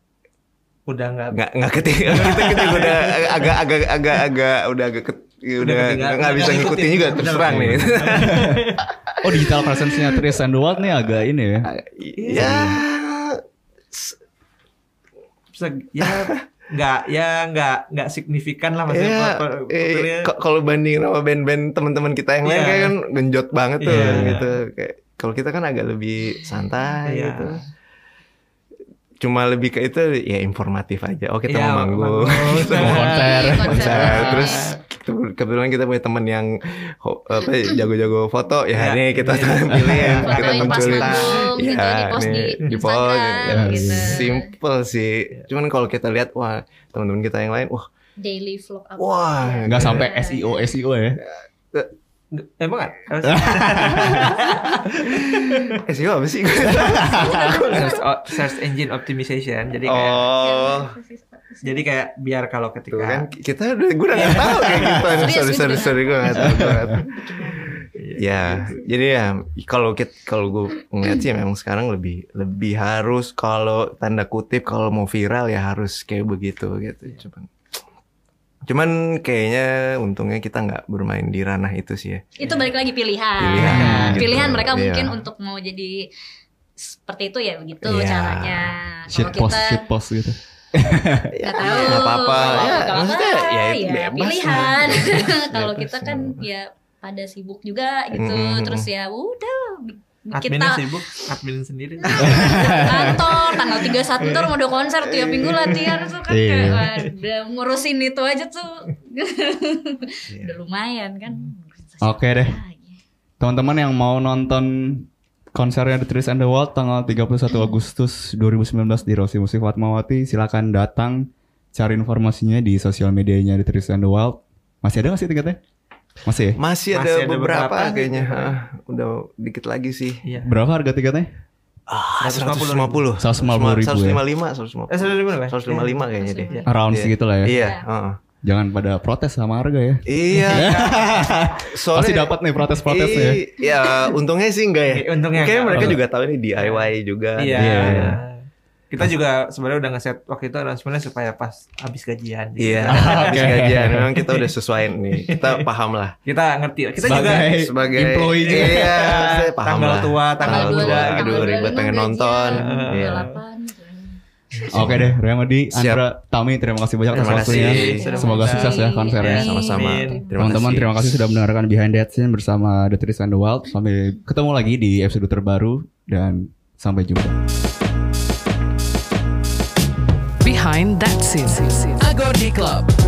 udah nggak nggak nggak ketika kita, kita udah agak agak agak agak udah agak ket- udah ketinggalan. nggak bisa ngikutin juga terus terang nih. Oh digital presence-nya Tris and the Wild nih agak ini ya ya Se- ya nggak ya nggak nggak signifikan lah maksudnya ya per- per- eh, k- kalau banding sama band-band teman-teman kita yang lain Iya. kayak kan genjot banget tuh Iya. gitu kayak kalau kita kan agak lebih santai Iya. gitu cuma lebih ke itu ya informatif aja oh kita Iya, mau manggung manggung. kita mau konser. konser terus kebetulan kita punya teman yang apa jago-jago foto. Ya Ya, nih kita ini. tampilin kita Fotoin pas munculin. gitu, ya di nih di Instagram ya, gitu. simple sih. Cuman kalau kita lihat wah teman-teman kita yang lain wah. Daily vlog apa? Wah, nggak sampai SEO SEO ya? Emang kan SEO apa sih? search, search engine optimization jadi kayak oh, Jadi kayak biar kalau ketika Tuh kan kita udah gue udah gak tahu kayak gitu. Sorry sorry sorry gue gak tahu. gua nggak tahu. ya, jadi ya kalau kita kalau gue ngeliat sih memang sekarang lebih lebih harus kalau tanda kutip kalau mau viral ya harus kayak begitu gitu. Cuman cuman kayaknya untungnya kita nggak bermain di ranah itu sih ya. itu balik lagi pilihan Pilihan, gitu. pilihan mereka Iya. mungkin untuk mau jadi seperti itu ya begitu Iya. caranya Shit kalau post, kita shit post gitu. nggak tahu Nggak apa-apa. Nggak Ya, maksudnya ya ya, bebas pilihan kalau kita kan ya pada sibuk juga gitu Mm-mm. terus ya udah bi- adminnya kita sibuk, admin sendiri. kantor tanggal 31 ntar mau ada konser tiap minggu latihan tuh kan Iya. kayak waduh ngurusin itu aja tuh Iya. udah lumayan kan Oke deh. Teman-teman yang mau nonton konsernya The Trees and the World tanggal 31 Agustus 2019 di Rosi Musik Fatmawati silakan datang cari informasinya di sosial medianya The Trees and the World. Masih ada nggak sih tiketnya? Masih ya? Masih ada, Masih ada beberapa, beberapa kayaknya. gitu. Ah, udah dikit lagi sih. Iya. Berapa harga tiketnya? Ah, 150. 150. 150 ribu ya? 155, 150. Eh, sudah di mana, Bang? 155 kayaknya deh. Iya. Around Iya. segitu lah ya. Iya, heeh. Jangan pada protes sama harga ya. Iya. Soalnya Pasti dapat nih protes-protesnya ya. Iya, untungnya sih enggak ya. Iya, untungnya Kayaknya enggak. mereka juga tahu ini DIY juga. Iya. Iya. Kita juga sebenarnya udah ngeset waktu itu announcement supaya pas habis gajian. gitu. Iya, habis gajian memang kita udah sesuaiin nih. Kita paham lah. Kita ngerti. Kita Sebagai juga Sebagai employee juga. Iya, paham Tanggal lah. tua, tanggal Tanggal tua, gitu. aduh ribet pengen nonton. Iya. Oke deh, Remedi, Siap. Andra, Tami, terima kasih banyak atas waktunya. Semoga sukses ya konsernya. Sama-sama. Teman-teman terima kasih sudah mendengarkan Behind That Scene bersama The Trees and the Wild. Sampai ketemu lagi di episode terbaru dan sampai jumpa. Behind that scene. Agordi Club.